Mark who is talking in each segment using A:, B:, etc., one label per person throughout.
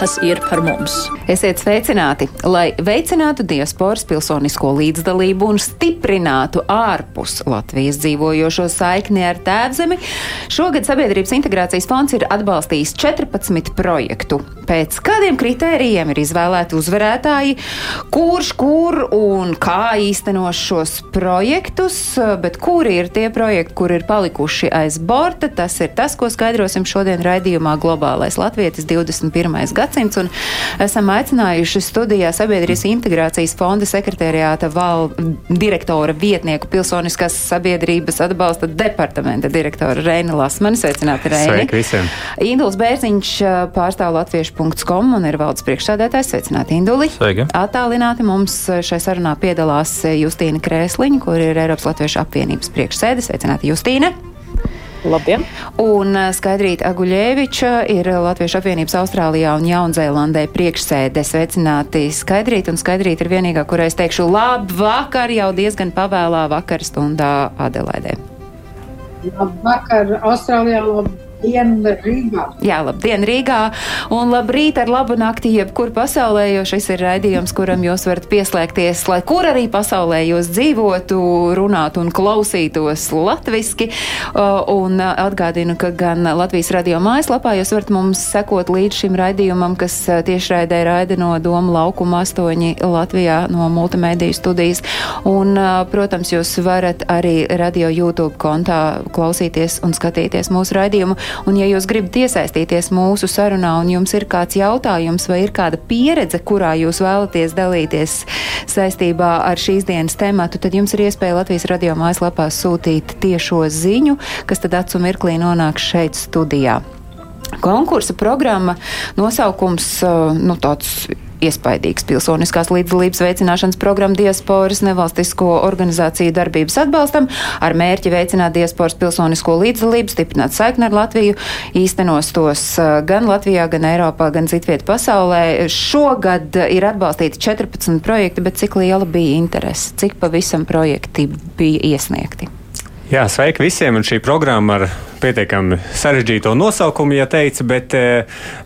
A: Tas ir par mums.
B: Esiet sveicināti! Lai veicinātu diasporas pilsonisko līdzdalību un stiprinātu ārpus Latvijas dzīvojošo saikni ar tēvzemi, šogad Sabiedrības integrācijas fonds ir atbalstījis 14 projektu. Pēc kādiem kritērijiem ir izvēlēti uzvarētāji, kurš, kur un kā īstenos šos projektus, bet kuri ir tie projekti, kur ir palikuši aiz borta, tas ir tas, ko skaidrosim šodien raidījumā Globālais Latvietis 21. Gadsimts. Un esam aicinājuši studijā Sabiedrības integrācijas fonda sekretariāta val direktora vietnieku pilsoniskās sabiedrības atbalsta departamenta direktora Reina Lasmani. Sveicināti, Reini!
C: Sveiki visiem!
B: Induls Bērziņš pārstāv latviešu.com un ir valdes priekšsēdētājs. Sveicināti, Induli!
C: Sveiki.
B: Attālināti mums šai sarunā piedalās Justīna Krēsliņa, kur ir Eiropas Latviešu apvienības priekšsēde. Sveicināti, Justīna!
A: Labdien!
B: Un Skaidrīta Aguļēviča ir Latviešu apvienības Austrālijā un Jaunzēlandē priekšsēde. Sveicināti Skaidrīta, un Skaidrīta ir vienīgā, kurai es teikšu labu vakar jau diezgan pavēlā vakar stundā Adelaidē.
D: Labvakar, Austrālijā, labdien, Rīgā.
B: Jā, labdien Rīgā un labrīt ar labu nakti jebkur pasaulē, jo šis ir raidījums, kuram jūs varat pieslēgties, lai kur arī pasaulē jūs dzīvotu, runātu un klausītos latviski. Un atgādinu, ka gan Latvijas radio mājaslapā jūs varat mums sekot līdz šim raidījumam, kas tiešraidē raida no Doma laukuma 8 Latvijā no multimediju studijas. Un, protams, jūs varat arī radio YouTube kontā klausīties un skatīties mūsu raidījumu. Un, ja jūs gribat iesaistīties mūsu sarunā un jums ir kāds jautājums vai ir kāda pieredze, kurā jūs vēlaties dalīties saistībā ar šīs dienas tematu, tad jums ir iespēja Latvijas radio mājaslapā sūtīt tiešo ziņu, kas tad acu mirklī nonāks šeit studijā. Konkursa programma nosaukums, uh, nu, tāds iespaidīgs pilsoniskās līdzdalības veicināšanas programma diasporas nevalstisko organizāciju darbības atbalstam ar mērķi veicināt diasporas pilsonisko līdzdalību, stiprināt saikni ar Latviju, īstenos tos uh, gan Latvijā, gan Eiropā, gan citviet pasaulē. Šogad ir atbalstīti 14 projekti, bet cik liela bija interese, cik pavisam projekti bija iesniegti?
C: Jā, sveiki visiem! Un šī programma ar pietiekami sarežģīto nosaukumu, ja teica, bet e,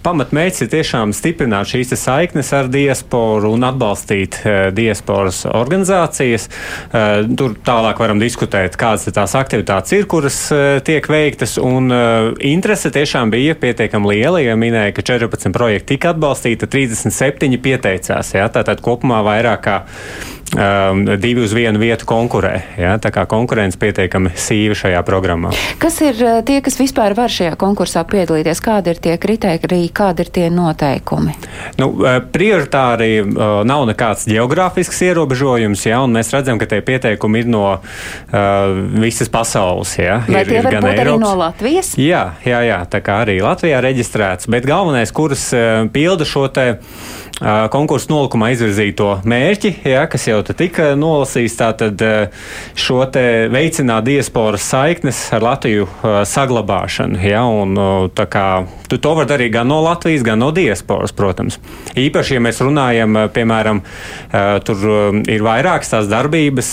C: pamatmērķis ir tiešām stiprināt šīs saiknes ar diasporu un atbalstīt e, diasporas organizācijas. E, tur tālāk varam diskutēt, kādas tās aktivitātes ir, kuras tiek veiktas, un interese tiešām bija pietiekami liela, ja minēja, ka 14 projekti tika atbalstīti, 37 pieteicās. Jā, tātad kopumā vairāk kā um, divi uz vienu vietu konkurē. Ja? Tā kā konkurence pietiekami sīva šajā programmā.
B: Kas ir tie, kas vispār var šajā konkursā piedalīties? Kādi ir tie kriteriji, kādi ir tie noteikumi?
C: Nu, uh, prioritāri uh, nav nekāds geogrāfisks ierobežojums, ja? un mēs redzam, ka tie pieteikumi ir no uh, visas pasaules. Ja?
B: Vai
C: ir,
B: tie var būt arī
C: Eiropas-
B: no Latvijas?
C: Jā, jā, jā, tā kā arī Latvijā reģistrēts, bet galvenais, kuras uh, pilda šo te uh, konkursu nolikumā izvirzīto mērķi, jā, kas jau tika nolasīts, tātad šo te veicināt diasporas saiknes ar Latviju saglabāšanu, jā, un kā tu to var darīt gan no Latvijas, gan no diasporas, protams. Īpaši, ja mēs runājam, piemēram, tur ir vairākas tās darbības,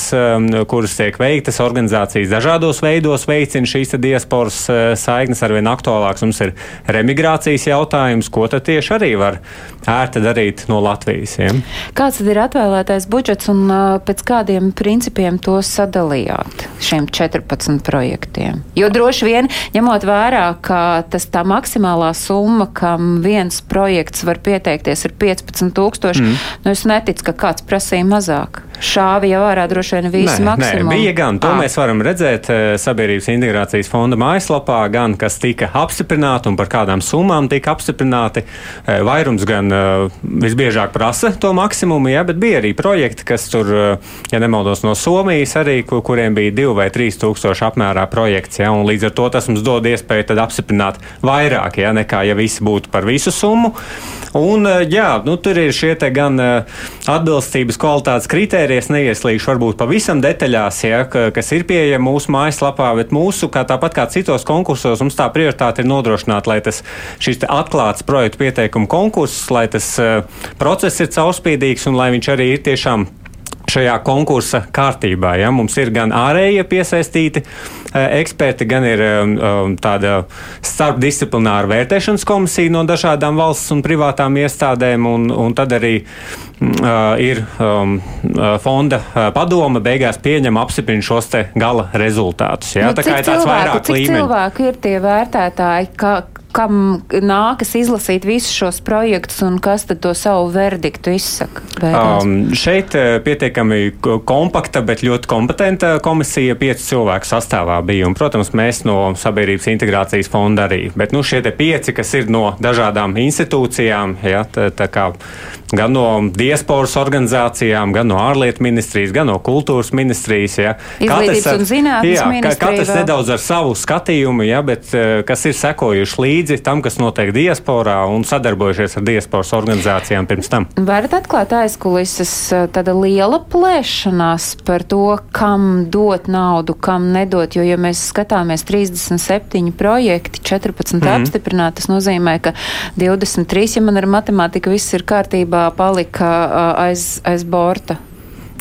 C: kuras tiek veiktas, organizācijas dažādos veidos veicina šīs diasporas saiknes arvien aktuālāks. Mums ir remigrācijas jautājums, ko tad tieši arī var ērti darīt no Latvijas. Ja?
B: Kāds tad ir atvēlētais budžets un pēc kādiem principiem to sadalījāt šiem 14 projektiem? Jo droši vien, ņemot vērā, ka tas tā maksimālā summa, kam viens projekts var pieteikties, ir 15 tūkstoši, mm. nu es neticu, ka kāds prasīja mazāk. Šāvi jau ārā droši vien visi
C: nē, bija gan. To
B: Ā.
C: mēs varam redzēt Sabiedrības integrācijas fonda mājaslapā, gan kas tika apstiprināti un par kādām summām tika apstiprināti. Vairums gan visbiežāk prasa to maksimumu, jā, bet bija arī projekti, kas tur, eh, ja nemaldos, no Somijas arī, ku- kuriem bija 2 vai 3 tūkstoši apmērā projekts. Jā, līdz ar to tas mums dod iespēju apstiprināt vairāk, jā, nekā ja visi būtu par visu summu. Un, eh, jā, nu, tur ir šie gan eh, atbilstības kvalitātes kritēriji, kritērijas neieslīgšu varbūt pavisam detaļās, ja, kas ir pieejama mūsu mājaslapā, bet mūsu, kā tāpat kā citos konkursos, mums tā prioritāte ir nodrošināt, lai tas šis atklāts projektu pieteikumu konkurss, lai tas uh, process ir caurspīdīgs un lai viņš arī ir tiešām šajā konkursa kārtībā. Ja? Mums ir gan ārējie piesaistīti uh, eksperti, gan ir um, tāda starpdisciplināra vērtēšanas komisija no dažādām valsts un privātām iestādēm, un, un tad arī uh, ir um, fonda padoma beigās pieņem apstiprina šos te gala rezultātus. Ja?
B: Nu, Tā kā ir tāds cilvēku, vairāk līmeņi. Cilvēki ir tie vērtētāji, ka, kam nākas izlasīt visus šos projektus un kas tad to savu verdiktu izsaka? Beigās? Um,
C: šeit eh, pietiekami kompakta, bet ļoti kompetenta komisija piecu cilvēku sastāvā bija. Un, protams, mēs no Sabiedrības integrācijas fonda arī. Bet nu, šie pieci, kas ir no dažādām institūcijām, ja, tā, tā kā gan no diasporas organizācijām, gan no ārlietu ministrijas, gan no kultūras ministrijas. Ja.
B: Izglītības katrs, un zinātnes jā, ministrija.
C: Katrs vēl. nedaudz ar savu skatījumu, ja, bet eh, kas ir sekojuši līdzi tam, kas notiek diasporā un sadarbojušies ar diasporas organizācijām pirms tam.
B: Varat atklāt aizkulises eh, tāda liela plēšanās par to, kam dot naudu, kam nedot, jo, ja mēs skatāmies 37 projekti, 14 mm apstiprināti, tas nozīmē, ka 23, ja man ar matemātiku viss ir kārtībā, būtībā palika aiz, aiz borta.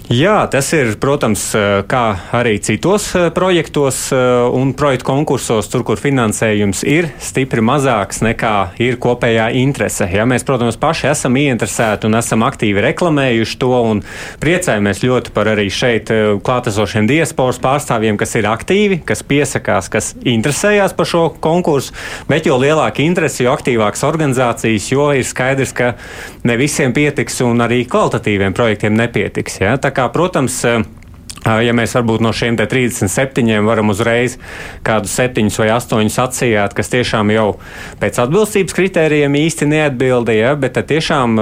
C: Jā, tas ir, protams, kā arī citos projektos un projektu konkursos, tur, kur finansējums ir stipri mazāks nekā ir kopējā interese. Ja mēs, protams, paši esam ieinteresēti un esam aktīvi reklamējuši to un priecājamies ļoti par arī šeit klātesošiem diasporas pārstāvjiem, kas ir aktīvi, kas piesakās, kas interesējās par šo konkursu, bet jo lielāka interese, jo aktīvākas organizācijas, jo ir skaidrs, ka ne visiem pietiks un arī kvalitatīviem projektiem nepietiks. Ja? Tā kā, protams, Ja mēs varbūt no šiem 37 varam uzreiz kādus 7 vai 8 atsījāt, kas tiešām jau pēc atbilstības kritērijiem īsti neatbildīja, bet tad tiešām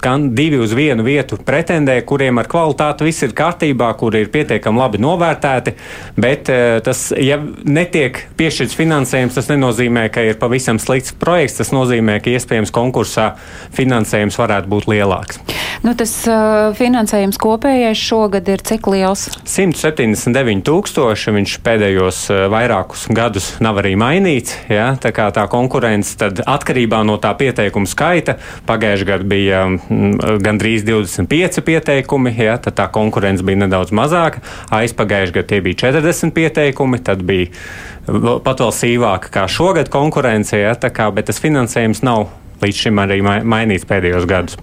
C: gan divi uz vienu vietu pretendē, kuriem ar kvalitāti viss ir kārtībā, kuri ir pietiekami labi novērtēti, bet tas, ja netiek piešķirts finansējums, tas nenozīmē, ka ir pavisam slikts projekts, tas nozīmē, ka iespējams konkursā finansējums varētu būt lielāks.
B: Nu, tas uh, finansējums kopējais šogad ir cik liels?
C: 179 tūkstoši. Viņš pēdējos eh, vairākus gadus nav arī mainīts. Ja? Tā kā tā konkurence atkarībā no tā pieteikuma skaita pagājušajā gadā bija mm, gandrīz 25 pieteikumi, ja? tad tā konkurence bija nedaudz mazāka. Aizpagājušajā gadā tie bija 40 pieteikumi, tad bija pat vēl sīvāka kā šogad konkurence, ja? kā, bet tas finansējums nav līdz šim arī mainīts pēdējos gados.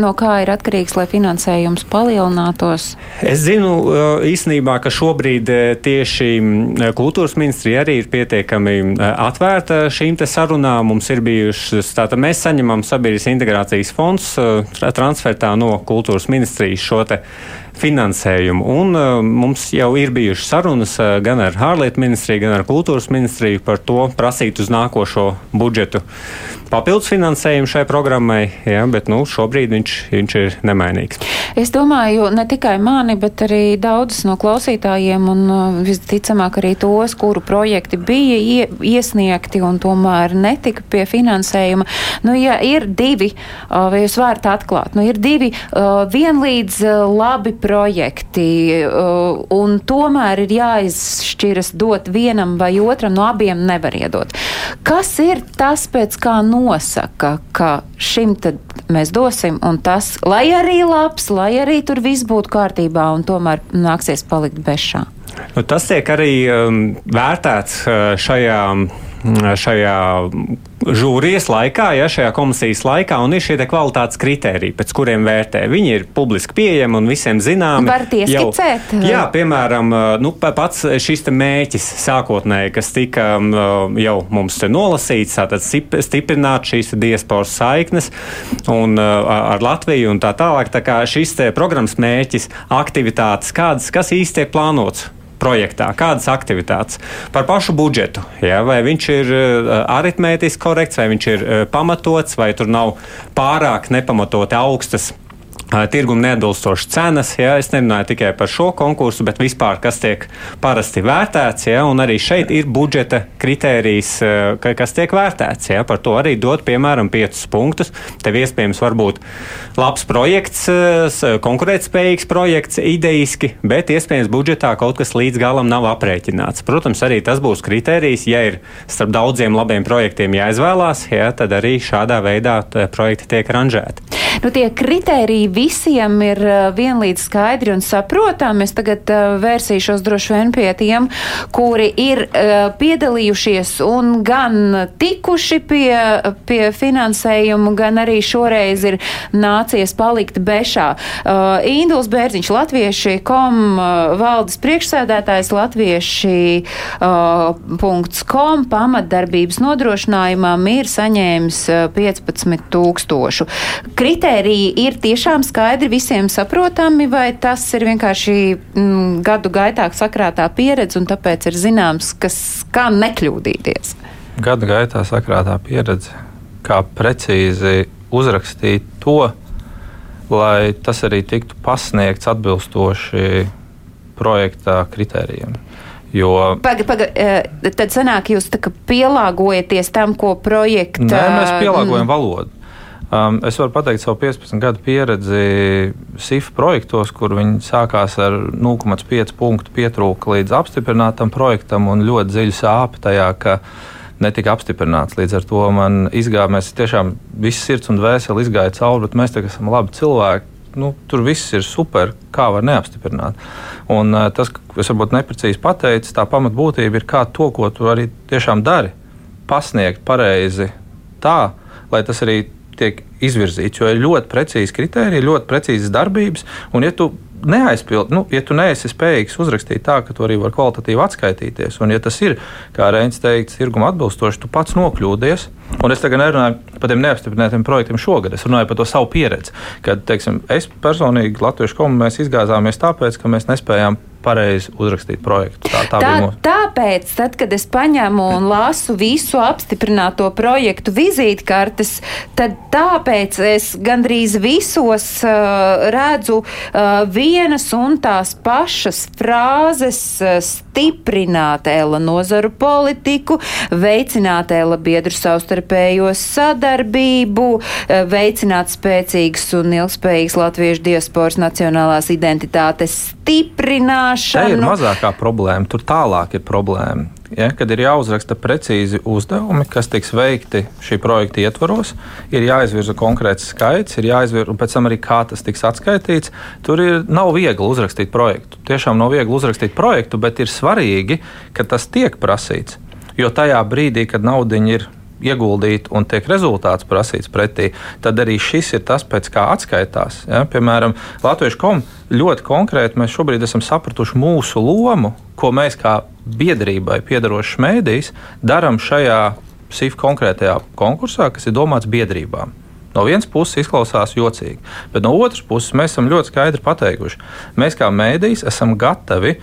B: No kā ir atkarīgs, lai finansējums palielinātos?
C: Es zinu īstenībā, ka šobrīd tieši kultūras ministrija arī ir pietiekami atvērta šīm sarunām. Mums ir bijušas, tātad mēs saņemam sabiedrības integrācijas fonds transfertā no kultūras ministrijas šo te finansējumu. Un, uh, mums jau ir bijušas sarunas uh, gan ar ārlietu ministriju, gan ar kultūras ministriju par to prasīt uz nākošo budžetu papildus finansējumu šai programmai, ja, bet nu, šobrīd viņš, viņš ir nemainīgs.
B: Es domāju, ne tikai mani, bet arī daudzus no klausītājiem un uh, visticamāk arī tos, kuru projekti bija ie, iesniegti un tomēr netika pie finansējuma. Nu, ja ir divi, uh, vai jūs varat atklāt, nu, ir divi uh, vienlīdz labi projekti, un tomēr ir jāizšķiras dot vienam vai otram, no abiem nevar iedot. Kas ir tas, pēc kā nosaka, ka šim tad mēs dosim, un tas, lai arī labs, lai arī tur viss būtu kārtībā, un tomēr nāksies palikt bešā?
C: Nu, tas tiek arī um, vērtēts uh, šajā šajā žūrijas laikā, ja šajā komisijas laikā, un ir šie kvalitātes kritēriji, pēc kuriem vērtē. Viņi ir publiski pieejami un visiem zināmi.
B: Var ieskicēt?
C: Jau, jā, piemēram, nu, pats šis mēķis sākotnēji, kas tika jau mums nolasīts, tātad stiprināt šīs diasporas saiknes un ar Latviju un tā tālāk. Tā kā šis programmas mēķis, aktivitātes, kādas, kas īsti tiek plānots projektā, kādas aktivitātes, par pašu budžetu. Ja, vai viņš ir uh, aritmētiski korekts, vai viņš ir uh, pamatots, vai tur nav pārāk nepamatoti augstas tirgum neatbilstošas cenas. Ja, es nerunāju tikai par šo konkursu, bet vispār, kas tiek parasti vērtēts. Ja, arī šeit ir budžeta kritērijs, kas tiek vērtēts. Ja, par to arī dot, piemēram, 5 punktus. Tev iespējams var būt labs projekts, konkurētspējīgs projekts, idejiski, bet iespējams budžetā kaut kas līdz galam nav aprēķināts. Protams, arī tas būs kritērijs. Ja ir starp daudziem labiem projektiem jāizvēlās, ja, tad arī šādā veidā projekti tiek ranžēti.
B: Nu, tie kritēriji visiem ir uh, vienlīdz skaidri un saprotami. Es tagad uh, vērsīšos droši vien pie tiem, kuri ir uh, piedalījušies un gan tikuši pie, pie finansējumu, gan arī šoreiz ir nācies palikt bešā. Induls Bērziņš, latvieši kom valdes priekšsēdētājs, latvieši uh, .com pamatdarbības nodrošinājumam ir saņēmis 15 tūkstošu. Kritēriji ir tiešām skaidri visiem saprotami, vai tas ir vienkārši mm, gadu gaitā sakrātā pieredze un tāpēc ir zināms, kas, kā nekļūdīties?
E: Gadu gaitā sakrātā pieredze, kā precīzi uzrakstīt to, lai tas arī tiktu pasniegts atbilstoši projekta kritērijiem. Jo...
B: Paga, paga, tad sanāk, jūs pielāgojaties tam, ko projekta.
E: Nē, mēs pielāgojam valodu. Um, es varu pateikt savu 15 gadu pieredzi SIF projektos, kur viņi sākās ar 0,5 punktu pietrūku līdz apstiprinātam projektam un ļoti dziļu sāpju tajā, ka netika apstiprināts. Līdz ar to man izgāja, mēs tiešām visi sirds un dvēseli izgāja cauri, bet mēs tagad esam labi cilvēki. Nu, tur viss ir super, kā var neapstiprināt. Un, uh, tas, ko es varbūt neprecīzi pateicu, tā pamatbūtība ir, kā to, ko tu arī tiešām dari, pasniegt pareizi tā, lai tas arī tiek izvirzīts, jo ir ļoti precīzi kriteriji, ļoti precīzas darbības. Un, ja tu neaizpild, nu, ja tu neesi spējīgs uzrakstīt tā, ka tu arī vari kvalitatīvi atskaitīties, un ja tas ir, kā Reins teica, tirguma atbilstoši, tu pats nokļūdies. Un es tagad nerunāju par tiem neapstiprinātiem projektiem šogad, es runāju par to savu pieredzi. Kad, teiksim, es personīgi Latviešu komu mēs izgāzāmies tāpēc, ka mēs nespējām pareizi uzrakstīt projektu. Tā, tā, tā mūsu...
B: Tāpēc, tad, kad es paņemu un lasu visu apstiprināto projektu vizītkartes, tad tāpēc es gandrīz visos uh, redzu uh, vienas un tās pašas frāzes uh, stiprināt ēla nozaru politiku, veicināt ēla biedru savstarpējo sadarbību, uh, veicināt spēcīgas un ilgspējīgas latviešu diasporas nacionālās identitātes stiprināšanu.
E: Tā ir mazākā problēma, tur tālāk ir problēma. Ja, kad ir jāuzraksta precīzi uzdevumi, kas tiks veikti šī projekta ietvaros, ir jāizvirza konkrēts skaits, ir jāizvirza, un pēc tam arī kā tas tiks atskaitīts. Tur ir, nav viegli uzrakstīt projektu. Tiešām nav viegli uzrakstīt projektu, bet ir svarīgi, ka tas tiek prasīts. Jo tajā brīdī, kad nauda ir ieguldīt un tiek rezultāts prasīts pretī, tad arī šis ir tas, pēc kā atskaitās. Ja? Piemēram, Latviešu kom ļoti konkrēti mēs šobrīd esam sapratuši mūsu lomu, ko mēs kā biedrībai piedarošs mēdījis darām šajā SIF konkrētajā konkursā, kas ir domāts biedrībām. No vienas puses izklausās jocīgi, bet no otras puses mēs esam ļoti skaidri pateikuši, mēs kā mēdījis esam gatavi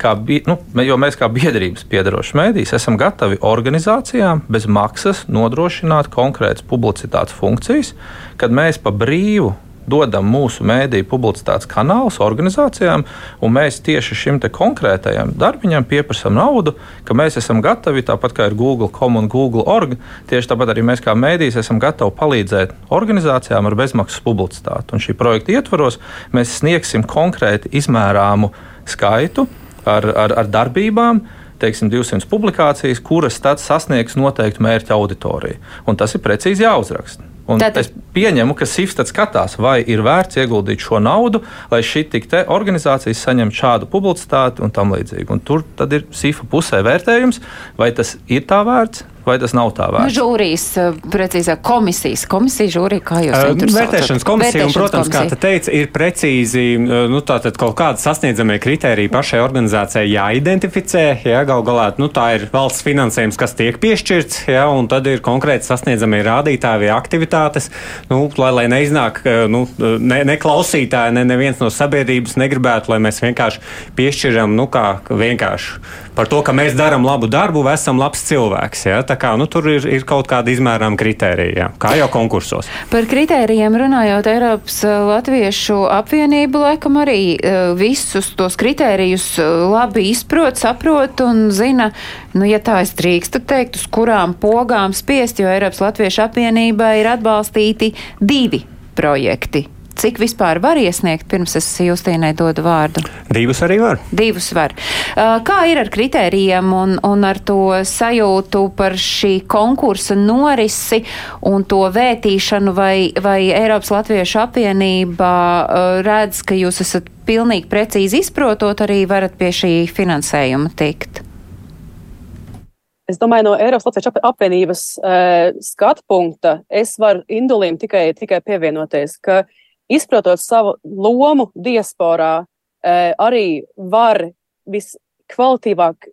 E: kā, nu, jo mēs kā biedrības piedarošs mēdījis esam gatavi organizācijām bez maksas nodrošināt konkrētas publicitātes funkcijas, kad mēs pa brīvu dodam mūsu mēdīju publicitātes kanālus organizācijām, un mēs tieši šim konkrētajam darbiņam pieprasām naudu, ka mēs esam gatavi, tāpat kā ir Google.com un Google.org, tieši tāpat arī mēs kā mēdījis esam gatavi palīdzēt organizācijām ar bezmaksas publicitāti. Un šī projekta ietvaros mēs sniegsim konkrēti izmērāmu skaitu ar, ar, ar darbībām, teiksim, 200 publikācijas, kuras tad sasniegs noteiktu mērķa auditoriju. Un tas ir precīzi jāuzraksta. Un Tātad... es pieņemu, ka SIFS skatās, vai ir vērts ieguldīt šo naudu, lai šī organizācijas saņemtu šādu publicitāti un tam līdzīgi. Un tur ir SIFA pusē vērtējums, vai tas ir tā vērts, vai tas nav tā vērts?
B: Nu, žūrijas, eh, precīzāk, komisijas, komisija, žūrija, kā jūs
C: uh, tur Vērtēšanas komisija, un, protams, komisija. kā te teica, ir precīzi, nu, tātad kaut kādi sasniedzamie kriteriji pašai organizācijai jāidentificē, jā, gal galā, nu, tā ir valsts finansējums, kas tiek piešķirts, jā, un tad ir konkrēti sasniedzamie rādītāji vai aktivitātes, nu, lai, lai neiznāk, nu, ne, ne klausītāji, ne neviens no sabiedrības negribētu, lai mēs vienkārši piešķiram, nu, kā vienkārši par to, ka mēs darām labu darbu, esam labs cilvēks. Ja? Tā kā nu, tur ir, ir kaut kāda izmērāma kritērija, ja? kā jau konkursos.
B: Par kritērijiem runājot, Eiropas uh, Latviešu apvienība laikam arī uh, visus tos kritērijus uh, labi izprot, saprot un zina, nu, ja tā es drīkstu teikt, uz kurām pogām spiest, jo Eiropas Latviešu apvienība ir atbalstīti divi projekti cik vispār var iesniegt, pirms es Justīnai dodu vārdu?
C: Divus arī var.
B: Divus var. Uh, kā ir ar kritērijiem un, un ar to sajūtu par šī konkursa norisi un to vētīšanu, vai, vai Eiropas Latviešu apvienība uh, redz, ka jūs esat pilnīgi precīzi izprotot, arī varat pie šī finansējuma tikt?
F: Es domāju, no Eiropas Latvijas apvienības uh, skatu punkta es varu Indulim tikai, tikai pievienoties, ka uh, izprotot savu lomu diasporā, eh, arī var viskvalitīvāk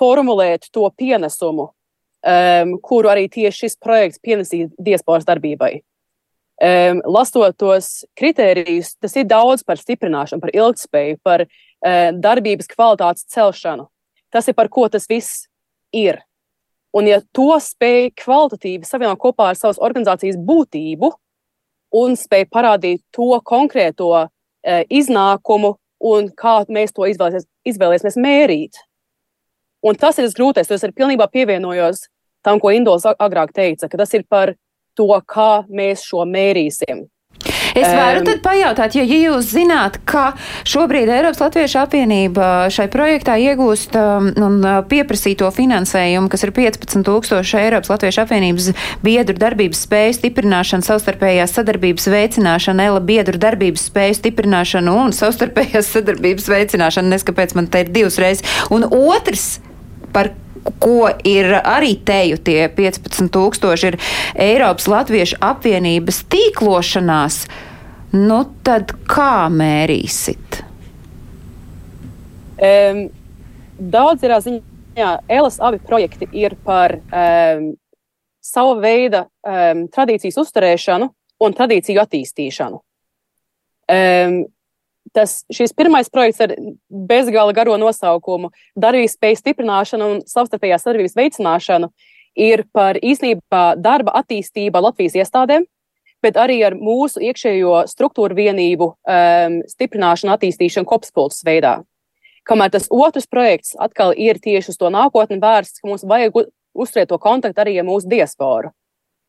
F: formulēt to pienesumu, um, kuru arī tieši šis projekts pienesīs diasporas darbībai. Um, lasot tos kritērijus, tas ir daudz par stiprināšanu, par ilgspēju, par uh, darbības kvalitātes celšanu. Tas ir par ko tas viss ir. Un, ja to spēj kvalitatīvi savienot kopā ar savas organizācijas būtību, un spēj parādīt to konkrēto e, iznākumu un kā mēs to izvēlēsies, izvēlēsimies mērīt. Un tas ir tas grūtais. Es arī pilnībā pievienojos tam, ko Indols agrāk teica, ka tas ir par to, kā mēs šo mērīsim.
B: Es varu tad pajautāt, ja, ja jūs zināt, ka šobrīd Eiropas Latviešu apvienība šai projektā iegūst um, un uh, pieprasīto finansējumu, kas ir 15 tūkstoši Eiropas Latviešu apvienības biedru darbības spēju stiprināšana, savstarpējās sadarbības veicināšana, ELA biedru darbības spēju stiprināšana un savstarpējās sadarbības veicināšana, neskapēc man te ir divas reizes. Un otrs, par ko ir arī teju tie 15,000 ir Eiropas Latviešu apvienības tīklošanās, nu tad kā mērīsit?
F: Um, daudz ir ziņā, Elas abi projekti ir par um, savu veidu um, tradīcijas uzturēšanu un tradīciju attīstīšanu. Um, tas, šis pirmais projekts ar bezgala garo nosaukumu Darbības spēju stiprināšanu un savstarpējās sadarbības veicināšanu ir par īstenībā darba attīstību Latvijas iestādēm, bet arī ar mūsu iekšējo struktūru vienību um, stiprināšanu, attīstīšanu kopspulces veidā. Kamēr tas otrs projekts atkal ir tieši uz to nākotni vērsts, ka mums vajag uzturēt to kontaktu arī ar mūsu diasporu.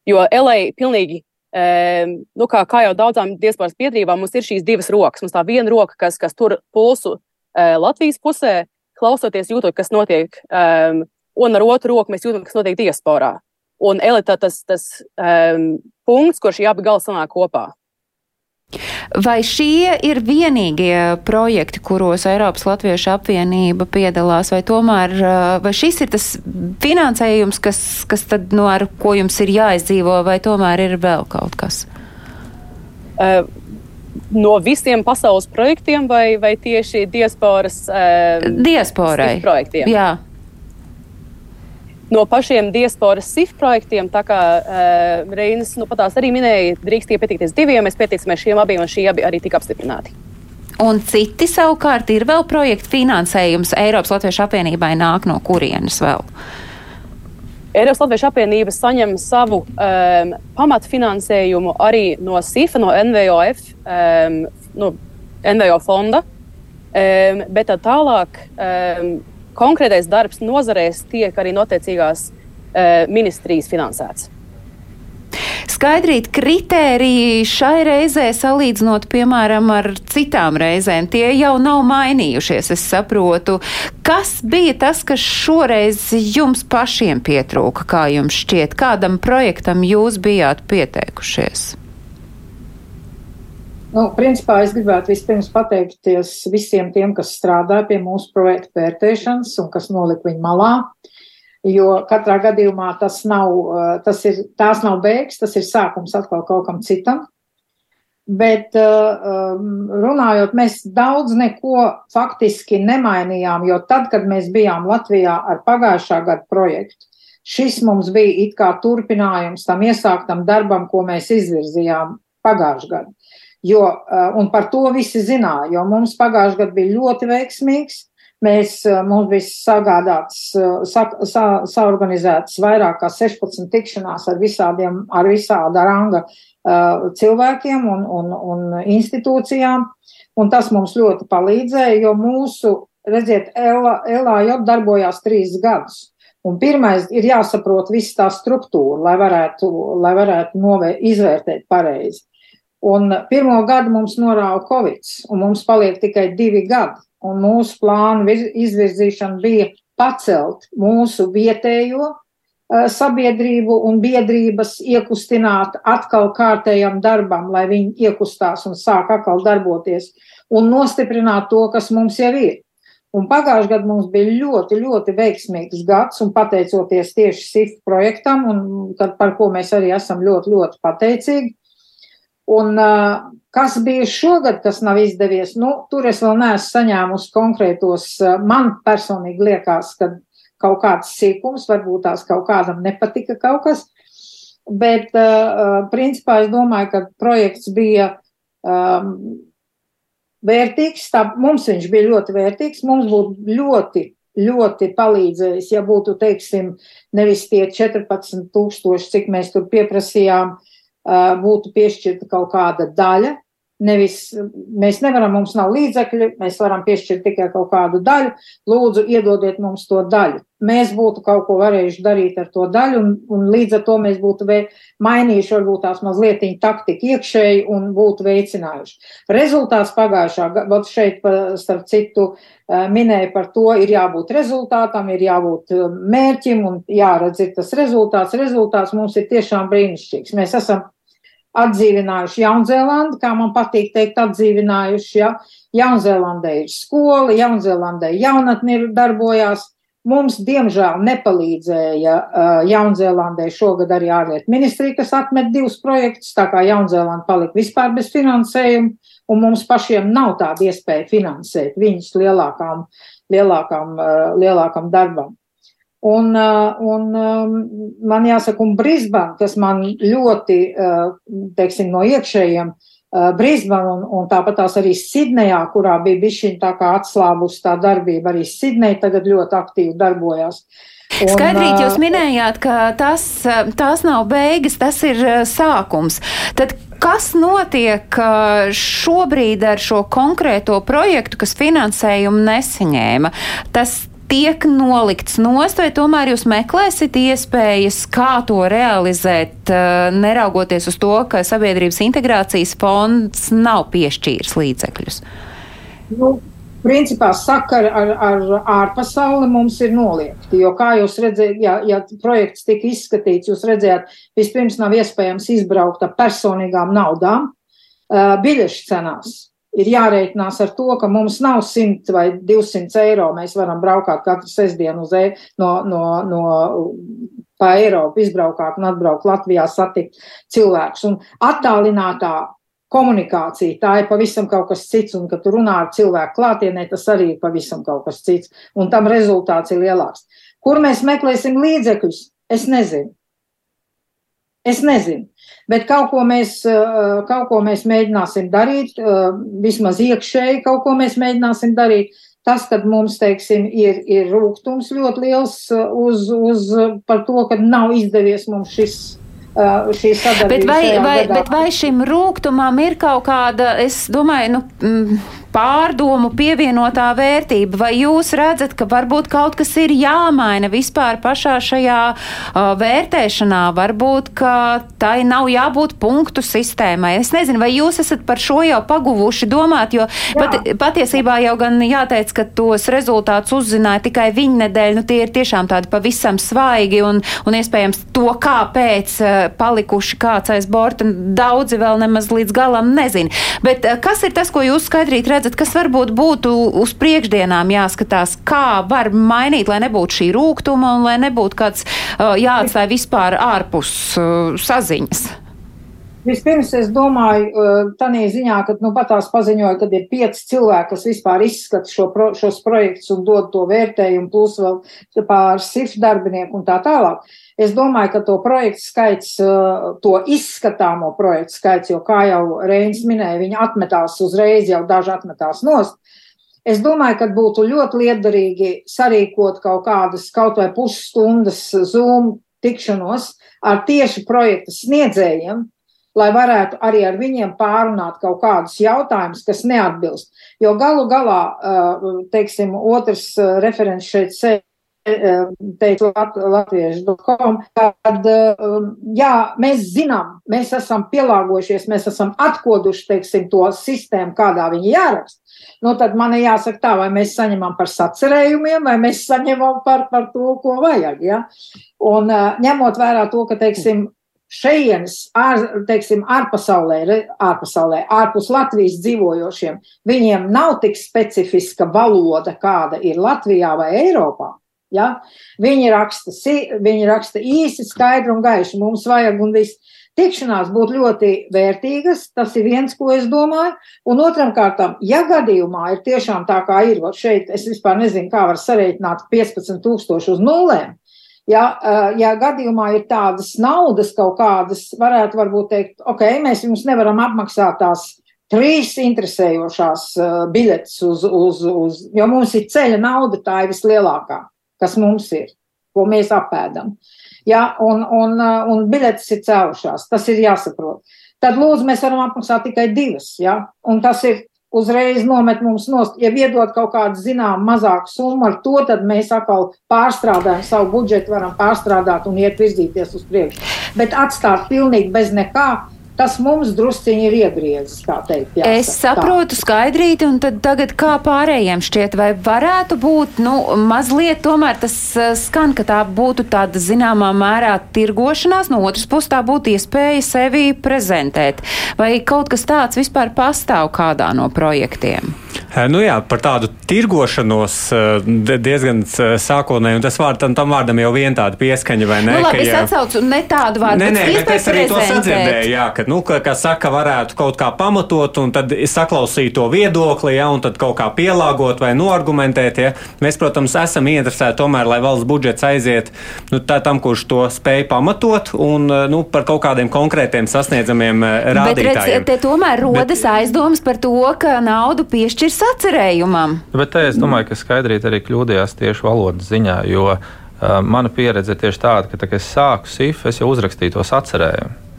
F: Jo LA pilnīgi Um, nu, kā, kā jau daudzām diasporas biedrībām, mums ir šīs divas rokas. Mums tā viena roka, kas, kas tur pulsu uh, Latvijas pusē, klausoties, jūtot, kas notiek, um, un ar otru roku mēs jūtam, kas notiek diasporā. Un elita tas, tas um, punkts, kur šie abi gali sanāk kopā.
B: Vai šie ir vienīgie projekti, kuros Eiropas Latviešu apvienība piedalās, vai tomēr vai šis ir tas finansējums, kas, kas tad, no ar ko jums ir jāizdzīvo, vai tomēr ir vēl kaut kas?
F: Uh, no visiem pasaules projektiem vai, vai tieši diasporas uh,
B: Diasporai.
F: projektiem?
B: Jā
F: no pašiem diasporas SIF projektiem. Tā kā uh, Reinas nu, patās arī minēja, drīkst pieteikties diviem. Mēs pieteicāmies šiem abiem, un šie abi arī tika apstiprināti.
B: Un citi savukārt ir vēl projekta finansējums Eiropas Latviešu apvienībai nāk no kurienes vēl?
F: Eiropas Latviešu apvienība saņem savu um, pamatfinansējumu arī no SIFA, no NVOF, um, no NVO fonda. Um, bet tālāk um, konkrētais darbs nozarēs tiek arī notiecīgās uh, ministrijas finansēts.
B: Skaidrīt kritēriji šai reizē salīdzinot, piemēram, ar citām reizēm. Tie jau nav mainījušies, es saprotu. Kas bija tas, kas šoreiz jums pašiem pietrūka, kā jums šķiet? Kādam projektam jūs bijāt pieteikušies?
D: Nu, principā es gribētu vispirms pateikties visiem tiem, kas strādā pie mūsu projekta vērtēšanas un kas nolika viņu malā. Jo katrā gadījumā tas nav, eh, tas ir, tās nav beigas, tas ir sākums atkal kaut kam citam. Bet eh, um, runājot, mēs daudz neko faktiski nemainījām, jo tad, kad mēs bijām Latvijā ar pagājušā gada projektu, šis mums bija it kā turpinājums tam iesāktam darbam, ko mēs izvirzījām pagājušajā gadā. Jo, eh, un par to visi zināja, jo mums pagājušajā gadā bija ļoti veiksmīgs. Mēs, mums bija sagādāts, sa, sa, saorganizētas vairāk kā 16 tikšanās ar visādiem, ar visāda ranga cilvēkiem un, un, un institūcijām, un tas mums ļoti palīdzēja, jo mūsu, redziet, LAJ darbojās trīs gadus. Un pirmais ir jāsaprot viss tā struktūra, lai varētu, lai varētu novē, izvērtēt pareizi. Un pirmo gadu mums norāva Covid, un mums paliek tikai divi gadi. Un mūsu plānu izvirzīšana bija pacelt mūsu vietējo uh, sabiedrību un biedrības iekustināt atkal kārtējam darbam, lai viņi iekustās un sāk atkal darboties un nostiprināt to, kas mums jau ir. Un pagājušajā gadā mums bija ļoti, ļoti veiksmīgs gads, un pateicoties tieši SIF projektam, un par ko mēs arī esam ļoti, ļoti pateicīgi. Un uh, kas bija šogad, kas nav izdevies, nu, tur es vēl neesmu saņēmusi konkrētos, uh, man personīgi liekas, ka kaut kāds sīkums, varbūt tās kaut kādam nepatika kaut kas, bet uh, principā es domāju, ka projekts bija um, vērtīgs. Tā, mums viņš bija ļoti vērtīgs. Mums būtu ļoti, ļoti palīdzējis, ja būtu, teiksim, nevis tie 14,000, cik mēs tur pieprasījām, būtu piešķirta kaut kāda daļa Nevis mēs nevaram, mums nav līdzekļi, mēs varam piešķirt tikai kaut kādu daļu. Lūdzu, iedodiet mums to daļu. Mēs būtu kaut ko varējuši darīt ar to daļu, un, un līdz ar to mēs būtu mainījuši varbūt tās mazliet taktiku iekšēji un būtu veicinājuši. Rezultāts pagājušā gada, šeit, starp citu, minēja par to, ir jābūt rezultātam, ir jābūt mērķim un jāredz ir tas rezultāts. Rezultāts mums ir tiešām brīnišķīgs. Mēs esam atdzīvinājuši Jaunzēlandi, kā man patīk teikt, atdzīvinājuši. Ja? Jaunzēlandē ir skola, Jaunzēlandē jaunatni ir darbojās. Mums, diemžēl, nepalīdzēja uh, Jaunzēlandē šogad arī ārlietu ministrija, kas atmet divus projektus, tā kā Jaunzēlanda palika vispār bez finansējuma, un mums pašiem nav tāda iespēja finansēt viņus lielākām, lielākām, uh, lielākam darbam. Un, uh, un um, man jāsaka, un Brisbane, kas man ļoti, uh, teiksim, no iekšējiem, uh, Brisbane un, un tāpat tās arī Sidnejā, kurā bija bišķiņ tā kā atslābus tā darbība, arī Sidneja tagad ļoti aktīvi darbojās.
B: Un, Skaidrīt, jūs minējāt, ka tas, tās nav beigas, tas ir sākums. Tad kas notiek šobrīd ar šo konkrēto projektu, kas finansējumu nesaņēma? Tas tiek nolikts nost, vai tomēr jūs meklēsiet iespējas, kā to realizēt, eh, neraugoties uz to, ka Sabiedrības integrācijas fonds nav piešķīris līdzekļus?
D: Nu, principā sakari ar, ar ārpasauli mums ir noliekti. Jo, kā jūs redzējāt, ja, ja projekts tika izskatīts, jūs redzējāt, vispirms nav iespējams izbraukt ar personīgām naudām, uh, biļešu cenās ir jārēķinās ar to, ka mums nav 100 vai 200 eiro. Mēs varam braukāt katru sestdienu uz e no, no, no pa Eiropu, izbraukāt un atbraukt Latvijā, satikt cilvēkus. Un attālinātā komunikācija, tā ir pavisam kaut kas cits, un kad tu runā ar cilvēku klātienē, tas arī ir pavisam kaut kas cits, un tam rezultāts ir lielāks. Kur mēs meklēsim līdzekļus? Es nezinu. Es nezinu. Bet kaut ko, mēs, eh, kaut ko mēs mēģināsim darīt, eh, vismaz iekšēji kaut ko mēs mēģināsim darīt. Tas, kad mums, teiksim, ir, ir rūgtums ļoti liels eh, uz, uz par to, ka nav izdevies mums šis šī sadarbība.
B: Bet vai, vai, bet vai šim rūgtumam ir kaut kāda, es domāju, nu. Pārdomu pievienotā vērtība, vai jūs redzat, ka varbūt kaut kas ir jāmaina vispār pašā šajā uh, vērtēšanā, varbūt, ka tai nav jābūt punktu sistēmai. Es nezinu, vai jūs esat par šo jau paguvuši domāt, jo pat, patiesībā jau gan jāteic, ka tos rezultātus uzzināja tikai viņa nedēļa, nu tie ir tiešām tādi pavisam svaigi un, un iespējams to, kāpēc uh, palikuši kāds aiz borta, daudzi vēl nemaz līdz galam nezina. Bet uh, kas ir tas, ko jūs skaidrīt redzat? Redzat, kas varbūt būtu uz priekšdienām jāskatās, kā var mainīt, lai nebūtu šī rūgtuma un lai nebūtu kāds uh, jāatstāj vispār ārpus uh, saziņas?
D: Vispirms es domāju, tādā ziņā, ka nu, pat tās paziņoja, ka ir pieci cilvēki, kas vispār izskata šo pro, šos projektus un dod to vērtējumu, plus vēl pār SIF darbinieku un tā tālāk. Es domāju, ka to projektu skaits, to izskatāmo projektu skaits, jo, kā jau Reins minēja, viņi atmetās uzreiz, jau daži atmetās nost. Es domāju, ka būtu ļoti liederīgi sarīkot kaut kādas, kaut vai pusstundas Zoom tikšanos ar tieši projekta sniedzējiem, lai varētu arī ar viņiem pārunāt kaut kādus jautājumus, kas neatbilst. Jo galu galā, teiksim, otrs referents šeit sēž teicu latviešu.com, kad jā, mēs zinām, mēs esam pielāgojušies, mēs esam atkoduši, teiksim, to sistēmu, kādā viņi jāraksta. Nu, tad man jāsaka tā, vai mēs saņemam par sacerējumiem, vai mēs saņemam par, par to, ko vajag. Ja? Un ņemot vērā to, ka, teiksim, šejienes, ār, teiksim, ārpasaulē, ārpasaulē, ārpus Latvijas dzīvojošiem, viņiem nav tik specifiska valoda, kāda ir Latvijā vai Eiropā. Ja? Viņi, raksta, viņi raksta īsi, skaidri un gaiši. Mums vajag un viss. Tikšanās būtu ļoti vērtīgas, tas ir viens, ko es domāju. Un otram kārtām, ja gadījumā ir tiešām tā, kā ir, šeit es vispār nezinu, kā var sareiķināt 15 tūkstoši uz nulēm, Ja, ja gadījumā ir tādas naudas kaut kādas, varētu varbūt teikt, ok, mēs jums nevaram apmaksāt tās trīs interesējošās biļetes uz, uz, uz, jo mums ir ceļa nauda, tā ir vislielākā, kas mums ir, ko mēs apēdam. Ja, un, un, un biļetes ir cēlušās, tas ir jāsaprot. Tad lūdzu, mēs varam apmaksāt tikai divas, ja, un tas ir uzreiz nomet mums nost. Ja iedod kaut kādu zinām mazāku summu ar to, tad mēs atkal pārstrādājam savu budžetu, varam pārstrādāt un iet virzīties uz priekšu. Bet atstāt pilnīgi bez nekā, tas mums drusciņi ir iegriezis, tā teikt. Jāsaka,
B: es saprotu skaidrīti, un tad tagad kā pārējiem šķiet, vai varētu būt, nu, mazliet tomēr tas uh, skan, ka tā būtu tāda zināmā mērā tirgošanās, no otras puses tā būtu iespēja sevi prezentēt. Vai kaut kas tāds vispār pastāv kādā no projektiem?
C: Eh, nu jā, par tādu tirgošanos eh, diezgan sākotnēji, un tas vārd, tam, tam vārdam jau vien tāda pieskaņa, vai ne?
B: Nu, labi, ka, es atsaucu ne tādu vārdu,
C: nē, nē, bet es arī
B: prezentēt.
C: to sadzirdēju, jā, ka, nu, ka, kā saka, varētu kaut kā pamatot un tad saklausīt to viedokli, ja, un tad kaut kā pielāgot vai noargumentēt, ja. Mēs, protams, esam ieinteresēti tomēr, lai valsts budžets aiziet, nu, tā tam, kurš to spēj pamatot un, nu, par kaut kādiem konkrētiem sasniedzamiem rādītājiem.
B: Bet, redz, te tomēr rodas bet, aizdomas par to, ka naudu piešķirs atcerējumam.
E: Bet te es domāju, ka skaidrīt arī kļūdījās tieši valodas ziņā, jo uh, mana pieredze ir tieši tāda, ka, tā, kad es sāku SIF, es jau uzrakstīju tos atcerējumus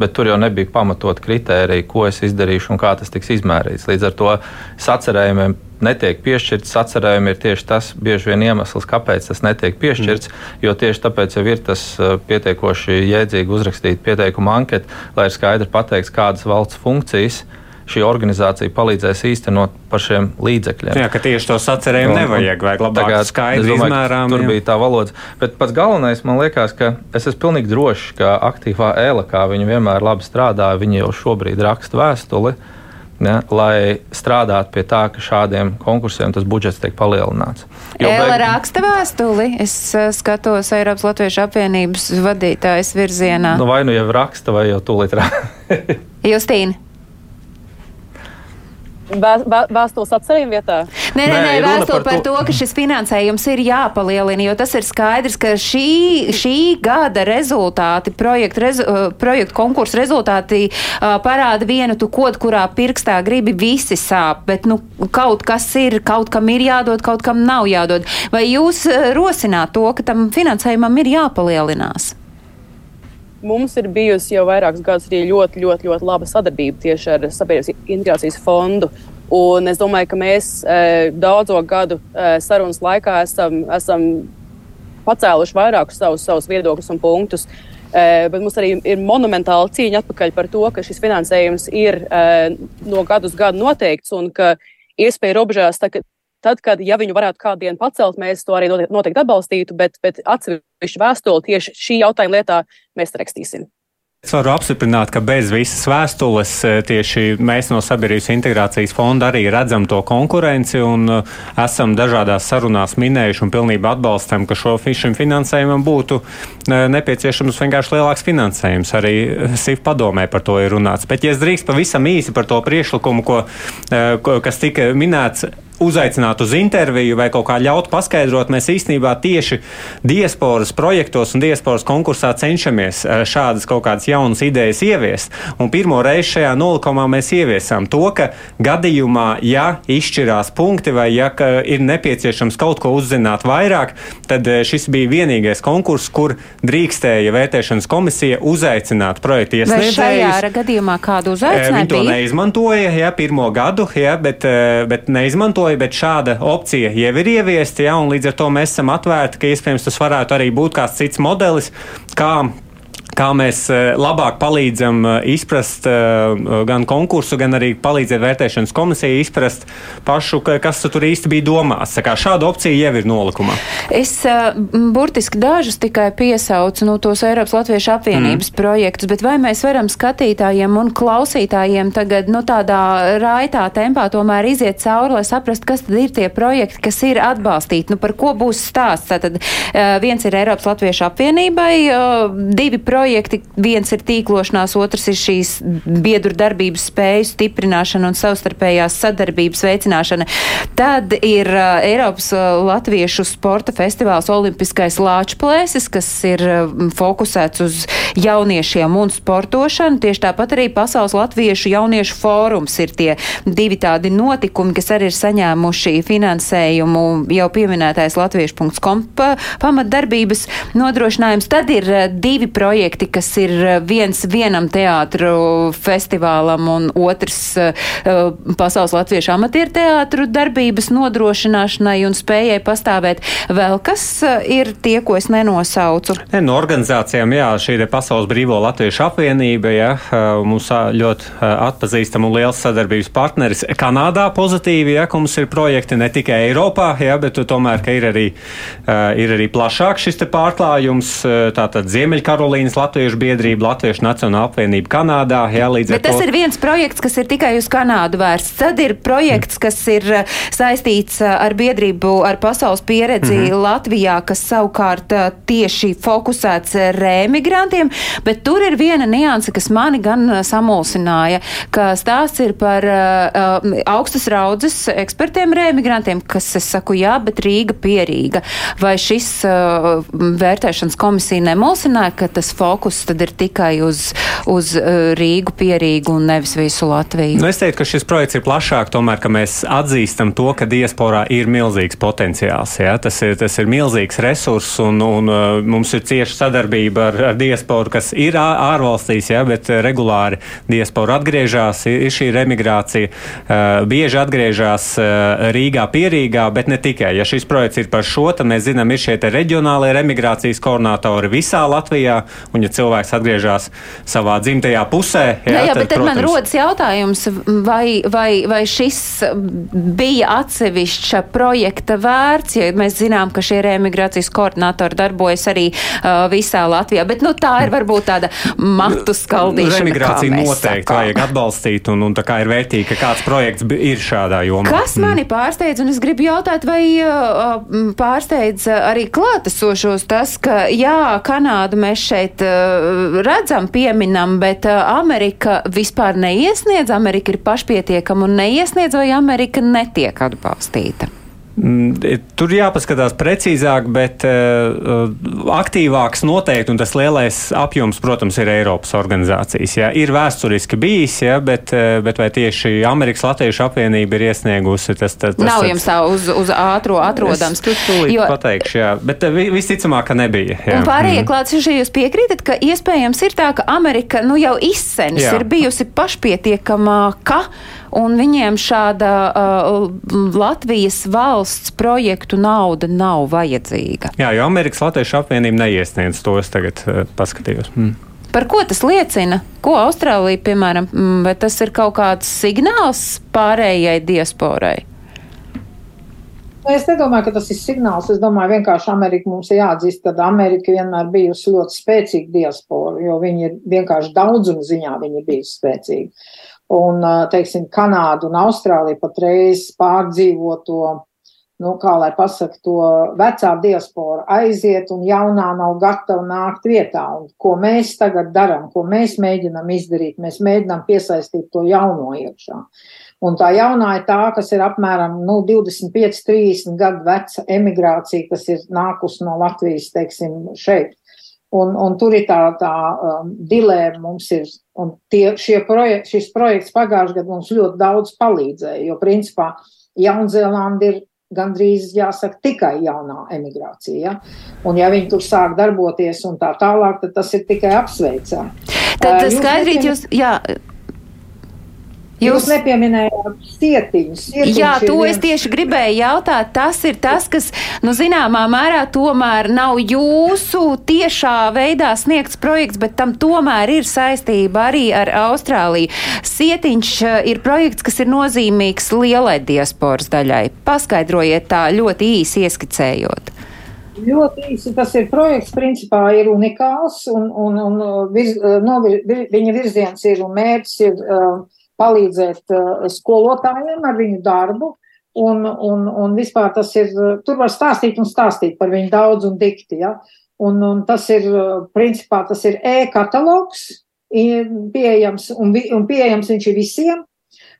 E: bet tur jau nebija pamatot kritēriju, ko es izdarīšu un kā tas tiks izmērīts. Līdz ar to sacerējumiem netiek piešķirts. Sacerējumi ir tieši tas bieži vien iemesls, kāpēc tas netiek piešķirts. Mm. Jo tieši tāpēc jau ir tas pietiekoši jēdzīgi uzrakstīt pieteikumu anketu, lai ir skaidri pateikts, kādas valsts funkcijas ir šī organizācija palīdzēs īstenot par šiem līdzekļiem.
C: Jā, ka tieši to sacerējumu nevajag, vajag labāk skaidri izmērām.
E: Tur jā. bija tā valoda. Bet pats galvenais, man liekas, ka es esmu pilnīgi drošs, ka aktīvā ēla, kā viņi vienmēr labi strādā, viņi jau šobrīd raksta vēstuli. Ne, lai strādātu pie tā, ka šādiem konkursiem tas budžets tiek palielināts.
B: Ēla beig... raksta vēstuli. Es uh, skatos Eiropas Latviešu apvienības vadītājas virzienā.
E: Nu, vai nu jau raksta, vai jau tūlīt raksta.
B: Justīna.
F: Vēstules atcerījuma vietā?
B: Nē, nē, nē vēstule par to, ka šis finansējums ir jāpalielina, jo tas ir skaidrs, ka šī, šī gada rezultāti, projektu, rezu, uh, projektu konkursu rezultāti uh, parāda vienu tu kodu, kurā pirkstā gribi visi sāp, bet nu, kaut kas ir, kaut kam ir jādod, kaut kam nav jādod. Vai jūs uh, rosināt to, ka tam finansējumam ir jāpalielinās?
F: Mums ir bijusi jau vairākus gadus arī ļoti, ļoti, ļoti laba sadarbība tieši ar Sabiedrības integrācijas fondu. Un es domāju, ka mēs e, daudzo gadu e, sarunas laikā esam, esam pacēluši vairākus savus, savus viedokļus un punktus. E, bet mums arī ir monumentāla cīņa atpakaļ par to, ka šis finansējums ir e, no gadu uz gadu noteikts un ka iespēja robežās, tā, tad, kad ja viņu varētu kādu dienu pacelt, mēs to arī noteikti atbalstītu, bet, bet atsevišķu vēstuli tieši šī jautājuma lietā mēs rakstīsim.
C: Es varu apstiprināt, ka bez visas vēstules eh, tieši mēs no Sabiedrības integrācijas fonda arī redzam to konkurenci un eh, esam dažādās sarunās minējuši un pilnībā atbalstam, ka šo, šim finansējumam būtu eh, nepieciešams vienkārši lielāks finansējums. Arī SIF padomē par to ir runāts. Bet, ja es drīkst pavisam īsi par to priešlikumu, ko, kas tika minēts, uzaicināt uz interviju vai kaut kā ļaut paskaidrot, mēs īstenībā tieši diasporas projektos un diasporas konkursā cenšamies uh, šādas kaut kādas jaunas idejas ieviest. Un pirmo reizi šajā nolikumā mēs ieviesām to, ka gadījumā, ja izšķirās punkti vai ja ir nepieciešams kaut ko uzzināt vairāk, tad šis bija vienīgais konkurss, kur drīkstēja vērtēšanas komisija uzaicināt projektu iesniedzējus.
B: Vai šajā gadījumā kādu uzaicinājumu?
C: Viņi to neizmantoja, ja, pirmo gadu, ja, bet, bet neizmantoja, bet šāda opcija jau ir ieviesta, ja, un līdz ar to mēs esam atvērti, ka iespējams tas varētu arī būt kāds cits modelis, kā kā mēs eh, labāk palīdzam eh, izprast eh, gan konkursu, gan arī palīdzēt vērtēšanas komisijai izprast pašu, kas tur īsti bija domās. Tā kā šāda opcija jau ir nolikumā.
B: Es burtiski dažus tikai piesaucu no nu, tos Eiropas Latviešu apvienības mm. projektus, bet vai mēs varam skatītājiem un klausītājiem tagad, nu, tādā raitā tempā tomēr iziet cauri, lai saprastu, kas tad ir tie projekti, kas ir atbalstīti, nu, par ko būs stāsts. Tātad viens ir Eiropas Latviešu apvienībai, divi projekti projekti. Viens ir tīklošanās, otrs ir šīs biedru darbības spēju stiprināšana un savstarpējās sadarbības veicināšana. Tad ir uh, Eiropas uh, Latviešu sporta festivāls Olimpiskais Lāčplēsis, kas ir uh, fokusēts uz jauniešiem un sportošanu. Tieši tāpat arī Pasaules Latviešu jauniešu fórums ir tie divi tādi notikumi, kas arī ir saņēmuši finansējumu jau pieminētais latviešu.com pamatdarbības nodrošinājums. Tad ir divi projekti kas ir eh, viens vienam teātru festivālam un otrs uh, Pasaules Latviešu amatieru teātru darbības nodrošināšanai un spējai pastāvēt. Vēl kas ir tie, ko es nenosaucu?
C: Ne, no organizācijām, jā, šī ir Pasaules Brīvo Latviešu apvienība, jā, mums ļoti atpazīstam un liels sadarbības partneris. Kanādā pozitīvi, jā, ka mums ir projekti ne tikai Eiropā, jā, bet tomēr, ka ir arī, ir arī plašāk šis pārklājums, tātad Ziemeļkarolīnas Latviešu biedrība, Latviešu Nacionāla apvienība Kanādā. Jā,
B: Bet tas to... ir viens projekts, kas ir tikai uz Kanādu vērsts. Tad ir projekts, kas ir saistīts ar biedrību, ar pasaules pieredzi mm -hmm. Latvijā, kas savukārt tieši fokusēts rēmigrantiem. Bet tur ir viena nianse, kas mani gan samulsināja, ka stāsts ir par uh, augstas raudzes ekspertiem rēmigrantiem, kas, es saku, jā, bet Rīga pierīga. Vai šis uh, vērtēšanas komisija nemulsināja, ka tas fokus tad ir tikai uz, uz uh, Rīgu, Pierīgu un nevis visu Latviju?
C: Nu, es teiktu, ka šis projekts ir plašāk, tomēr, ka mēs atzīstam to, ka diasporā ir milzīgs potenciāls. Ja? Tas, ir, tas ir milzīgs resurs un, un uh, mums ir cieša sadarbība ar, ar diasporu, kas ir ārvalstīs, ja? bet regulāri diaspora atgriežas, ir šī remigrācija, bieži atgriežas Rīgā, Pierīgā, bet ne tikai. Ja šis projekts ir par šo, tad mēs zinām, ir šie reģionālie remigrācijas koordinātori visā Latvijā, un ja cilvēks atgriežas savā dzimtajā pusē,
B: jā, jā, jā tad, bet tad protams, man rodas jautājums, vai, vai, vai šis bija atsevišķa projekta vērts, ja mēs zinām, ka šie reemigrācijas koordinatori darbojas arī uh, visā Latvijā, bet nu, tā ir varbūt tāda matu skaldīšana.
C: Reemigrācija noteikti sakām. vajag atbalstīt, un, un tā kā ir vērtīgi, ka kāds projekts ir šādā jomā.
B: Kas mm. mani pārsteidz, un es gribu jautāt, vai uh, pārsteidz arī klātesošos tas, ka jā, Kanādu mēs šeit uh, redzam, pieminam, bet uh, Amerika vispār neiesniedz, Amerika ir pašpietiekama un neiesniedz, vai Amerika netiek atbalstīta?
C: Mm, tur jāpaskatās precīzāk, bet uh, aktīvāks noteikti, un tas lielais apjoms, protams, ir Eiropas organizācijas. Jā. Ir vēsturiski bijis, jā, bet, uh, bet vai tieši Amerikas Latviešu apvienība ir iesniegusi tas? tas, tas
B: Nav jums tā uz, uz ātro atrodams.
C: Es jo... pateikšu, jā, bet uh, visticamāk, ka nebija.
B: Jā. Un pārējie mm. klātieši jūs piekrītat, ka iespējams ir tā, ka Amerika nu jau izsenis jā. ir bijusi pašpietiekamāka un viņiem šāda uh, Latvijas valsts projektu nauda nav vajadzīga.
C: Jā, jo Amerikas Latviešu apvienība neiesniedz to, es tagad uh, paskatījos. Mm.
B: Par ko tas liecina? Ko Austrālija, piemēram, mm, vai tas ir kaut kāds signāls pārējai diasporai?
D: Es nedomāju, ka tas ir signāls. Es domāju, vienkārši Amerika mums ir jāatzīst, ka Amerika vienmēr bijusi ļoti spēcīga diaspora, jo viņi ir vienkārši daudzuma ziņā viņi ir bijusi spēcīgi un, teiksim, Kanādu un Austrāliju patreiz pārdzīvo to nu, kā lai pasaka, to vecā diaspora aiziet un jaunā nav gatava nākt vietā. Un ko mēs tagad darām, ko mēs mēģinām izdarīt, mēs mēģinām piesaistīt to jauno iekšā. Un tā jaunā ir tā, kas ir apmēram nu, 25, 30 gadu veca emigrācija, kas ir nākusi no Latvijas, teiksim, šeit. Un, un tur ir tā, tā um, dilēma mums ir, un tie, projek šis projekts pagājušajā gadā mums ļoti daudz palīdzēja, jo principā Jaunzēlanda ir gandrīz jāsaka tikai jaunā emigrācija. Ja? Un ja viņi tur sāk darboties un tā tālāk, tad tas ir tikai apsveicami.
B: Tad skaidrīt jūs, jā,
D: Jūs, Jūs nepieminējāt cietiņus.
B: Jā, to viens... es tieši gribēju jautāt. Tas ir tas, kas, nu, zināmā mērā tomēr nav jūsu tiešā veidā sniegts projekts, bet tam tomēr ir saistība arī ar Austrāliju. Cietiņš eh, ir projekts, kas ir nozīmīgs lielai diasporas daļai. Paskaidrojiet tā ļoti īsi ieskicējot.
D: Ļoti īsi tas ir projekts, principā ir unikāls, un, un, un virz, no, vir, viņa virziens ir un mērķis ir. Uh, palīdzēt uh, skolotājiem ar viņu darbu. Un, un, un vispār tas ir, tur var stāstīt un stāstīt par viņu daudz un dikti. Ja? Un, un tas ir, uh, principā, tas ir e-katalogs, pieejams, un, un pieejams viņš ir visiem.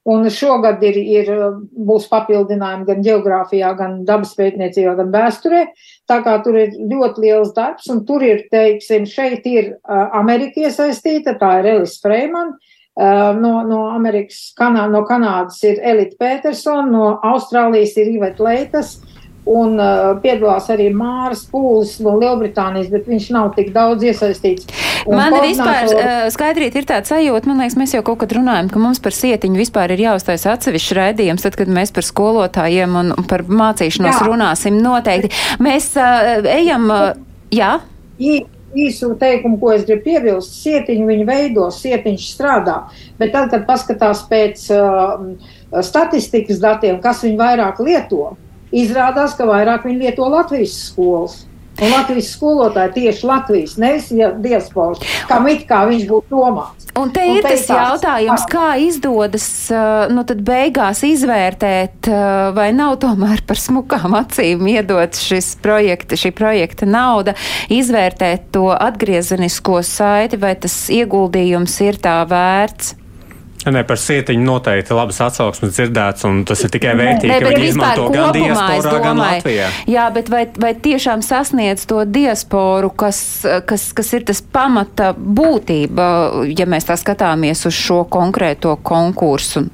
D: Un šogad ir, ir, būs papildinājumi gan geogrāfijā, gan dabas pētniecībā, gan vēsturē. Tā kā tur ir ļoti liels darbs, un tur ir, teiksim, šeit ir Amerika iesaistīta, tā ir Elis Freiman, Uh, no, no Amerikas, Kanā, no Kanādas ir Elita Petersona, no Austrālijas ir Iveta Leitas, un uh, piedalās arī Māras Pūlis no Lielbritānijas, bet viņš nav tik daudz iesaistīts.
B: Un man ir vispār uh, skaidrīt, ir tāds sajūta, man liekas, mēs jau kaut kad runājam, ka mums par sietiņu vispār ir jāuztais atsevišķi raidījums, tad, kad mēs par skolotājiem un par mācīšanos Jā. runāsim noteikti. Mēs uh, ejam, uh, jā?
D: I īsu teikumu, ko es gribu piebilst, sietiņu viņi veido, sietiņš strādā. Bet tad, kad paskatās pēc uh, statistikas datiem, kas viņi vairāk lieto, izrādās, ka vairāk viņi lieto Latvijas skolas. Un Latvijas skolotāji tieši Latvijas, nevis diasporas, kam it kā viņš būtu domāts.
B: Un te un ir tas jautājums, kā izdodas nu, beigās izvērtēt, vai nav tomēr par smukām acīm iedot šis projekta, šī projekta nauda, izvērtēt to atgriezenisko saiti, vai tas ieguldījums ir tā vērts.
C: Ne, par sietiņu noteikti labas atsauksmes dzirdēts, un tas ir tikai vērtīgi, ka viņi izmanto gan diasporā, gan Latvijā.
B: Jā, bet vai, vai tiešām sasniedz to diasporu, kas, kas, kas ir tas pamata būtība, ja mēs tā skatāmies uz šo konkrēto konkursu?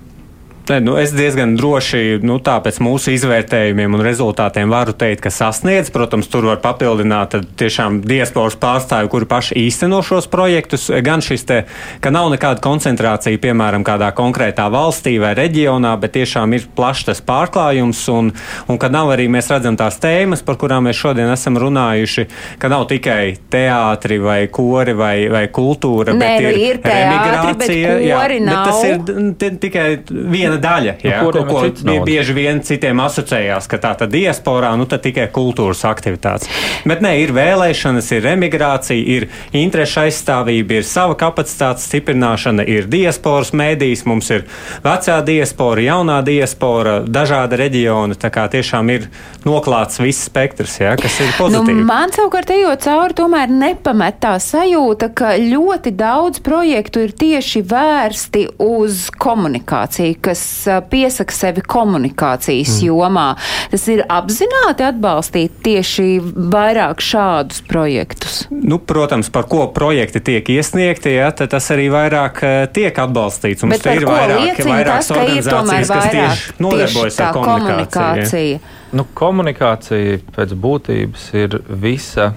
C: Ne, nu, es diezgan droši, nu, tā pēc mūsu izvērtējumiem un rezultātiem varu teikt, ka sasniedz. Protams, tur var papildināt tiešām diasporas pārstāvi, kuri paši īsteno šos projektus. Gan šis te, ka nav nekāda koncentrācija, piemēram, kādā konkrētā valstī vai reģionā, bet tiešām ir plašs tas pārklājums un, un ka nav arī mēs redzam tās tēmas, par kurām mēs šodien esam runājuši, ka nav tikai teātri vai kori vai, vai kultūra,
B: Nē, bet
C: ir,
B: ir teātri,
C: emigrācija.
B: Bet jā, nav. bet
C: tas ir tikai viena viena daļa, jā, ko, ko bieži vien citiem asociējās, ka tā tad diasporā, nu tad tikai kultūras aktivitātes. Bet nē, ir vēlēšanas, ir emigrācija, ir interešu aizstāvība, ir sava kapacitātes stiprināšana, ir diasporas mēdīs, mums ir vecā diaspora, jaunā diaspora, dažāda reģiona, tā kā tiešām ir noklāts viss spektrs, jā, kas ir pozitīvi.
B: Nu, man savukārt ejot cauri, tomēr nepamet tā sajūta, ka ļoti daudz projektu ir tieši vērsti uz komunikāciju, kas piesaka sevi komunikācijas mm. jomā. Tas ir apzināti atbalstīt tieši vairāk šādus projektus.
C: Nu, protams, par ko projekti tiek iesniegti, ja, tas arī vairāk tiek atbalstīts.
B: Mums ir vairāk, vairākas tas, organizācijas, kas tieši nodarbojas ar komunikāciju. komunikāciju.
E: Nu, komunikācija pēc būtības ir visa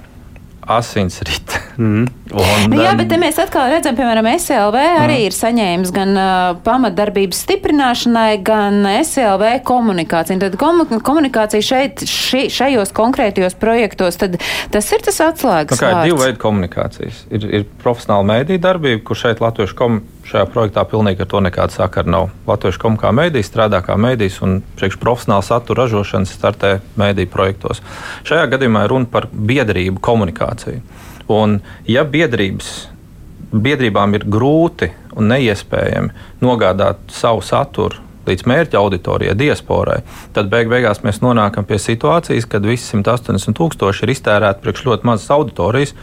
E: asinsrite.
B: Mm. Un, nu, jā, bet mēs atkal redzam, piemēram, SLV arī mm. ir saņēmis gan uh, pamatdarbības stiprināšanai, gan SLV komunikāciju. Tad komunikācija šeit, ši, šajos konkrētajos projektos, tad tas ir tas atslēgas.
E: Nu, kā ir divi veidi komunikācijas. Ir, ir profesionāla mēdī darbība, kur šeit latviešu komunikācija šajā projektā pilnīgi ar to nekāda sakara nav. Latviešu komunikācija kā mēdījis strādā kā mēdījis un priekš profesionāla satura ražošanas startē mēdīju projektos. Šajā gadījumā ir runa par biedrību komunikāciju. Un, ja biedrības, biedrībām ir grūti un neiespējami nogādāt savu saturu līdz mērķa auditorijai, diasporai, tad beig beigās mēs nonākam pie situācijas, kad visi 180 tūkstoši ir iztērēti priekš ļoti mazas auditorijas,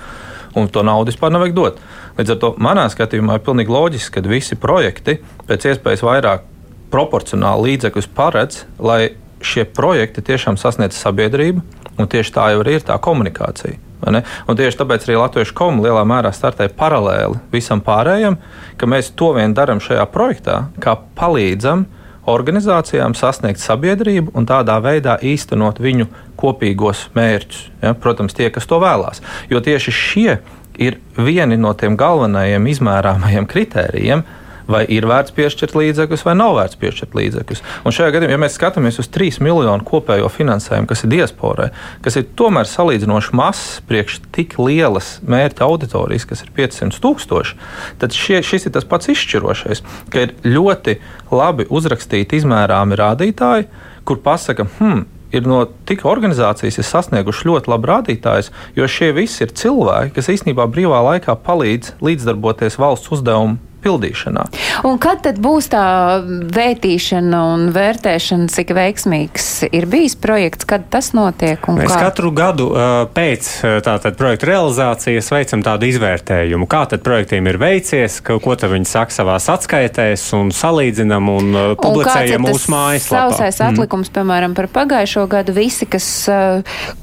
E: un to naudu vispār nevajag dot. Līdz ar to manā skatījumā ir pilnīgi loģiski, ka visi projekti pēc iespējas vairāk proporcionāli līdzekļus paredz, lai šie projekti tiešām sasniedz sabiedrību, un tieši tā jau ir tā komunikācija. Un tieši tāpēc arī Latviešu komu lielā mērā startē paralēli visam pārējam, ka mēs to vien darām šajā projektā, kā palīdzam organizācijām sasniegt sabiedrību un tādā veidā īstenot viņu kopīgos mērķus. Ja? Protams, tie, kas to vēlās. Jo tieši šie ir vieni no tiem galvenajiem izmērāmajiem kritērijiem, vai ir vērts piešķirt līdzekļus, vai nav vērts piešķirt līdzekļus. Un šajā gadījumā, ja mēs skatāmies uz 3 miljonu kopējo finansējumu, kas ir diasporai, kas ir tomēr salīdzinoši mazs priekš tik lielas mērķa auditorijas, kas ir 500 tūkstoši, tad šie, šis ir tas pats izšķirošais, ka ir ļoti labi uzrakstīti izmērāmi rādītāji, kur pasaka, hmm, ir no tik organizācijas ir sasnieguši ļoti labu rādītājus, jo šie visi ir cilvēki, kas īstenībā brīvā laikā palīdz līdzdarboties valsts uzdevumu pildīšanā.
B: Un kad tad būs tā vērtīšana un vērtēšana, cik veiksmīgs ir bijis projekts, kad tas notiek?
C: Mēs
B: kā?
C: katru gadu pēc tātad projekta realizācijas veicam tādu izvērtējumu, kā tad projektiem ir veicies, ka, ko tad viņi saka savās atskaitēs un salīdzinam un publicējam un mūsu mājaslapā.
B: Sausais mm. atlikums, piemēram, par pagājušo gadu, visi, kas,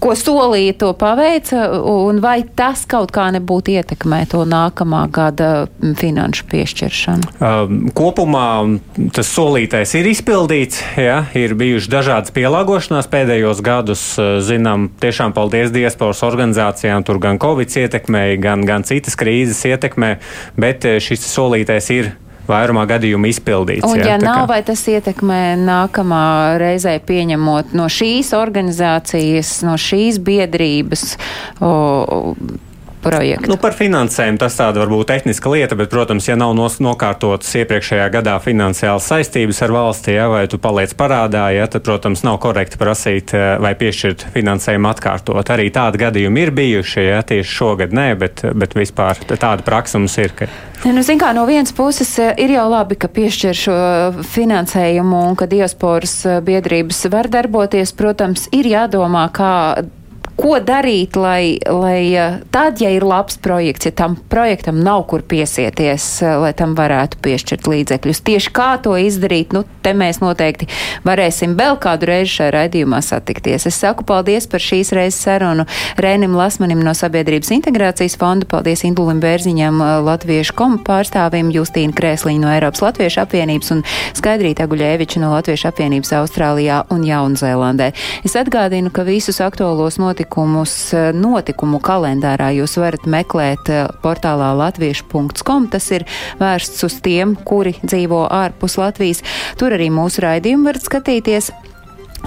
B: ko solīja, to paveica, un vai tas kaut kā nebūtu ietekmē to nākamā gada finanšu piešķiršanu? Piešķiršanu?
C: Um, kopumā tas solītais ir izpildīts, ja, ir bijušas dažādas pielāgošanās pēdējos gadus. Uh, zinām, tiešām paldies diasporas organizācijām, tur gan Covid ietekmēja, gan, gan citas krīzes ietekmē, bet uh, šis solītais ir vairumā gadījumu izpildīts.
B: Un,
C: jā,
B: ja nav, kā... vai tas ietekmē nākamā reizē pieņemot no šīs organizācijas, no šīs biedrības? O, projektu?
C: Nu, par finansējumu tas tāda varbūt tehniska lieta, bet, protams, ja nav nos, nokārtotas iepriekšējā gadā finansiālas saistības ar valsti, ja, vai tu paliec parādā, ja, tad, protams, nav korekti prasīt eh, vai piešķirt finansējumu atkārtot. Arī tādi gadījumi ir bijuši, ja tieši šogad nē, bet, bet vispār tāda praksa mums ir. Ka...
B: Nu, zin, kā, no vienas puses eh, ir jau labi, ka piešķir šo finansējumu un ka diasporas eh, biedrības var darboties. Protams, ir jādomā, kā ko darīt, lai, lai eh, tad, ja ir labs projekts, ja tam projektam nav kur piesieties, eh, lai tam varētu piešķirt līdzekļus. Tieši kā to izdarīt, nu, te mēs noteikti varēsim vēl kādu reizi šajā raidījumā satikties. Es saku paldies par šīs reizes sarunu Rēnim Lasmanim no Sabiedrības integrācijas fonda, paldies Indulim Bērziņam, eh, Latviešu komu pārstāvim, Justīna Krēsliņa no Eiropas Latviešu apvienības un Skaidrīta Aguļēviča no Latviešu apvienības Austrālijā un Jaunzēlandē. Es atgādinu, ka visus aktuālos notikumus notikumus eh, notikumu kalendārā jūs varat meklēt eh, portālā latviešu.com. Tas ir vērsts uz tiem, kuri dzīvo ārpus Latvijas. Tur arī mūsu raidījumu varat skatīties.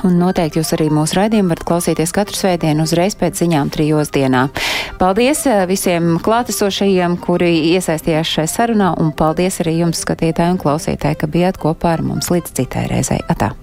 B: Un noteikti jūs arī mūsu raidījumu varat klausīties katru svētdienu uzreiz pēc ziņām trijos dienā. Paldies eh, visiem klātesošajiem, kuri iesaistījās šajā sarunā, un paldies arī jums, skatītāji un klausītāji, ka bijāt kopā ar mums līdz citai reizei. Atā!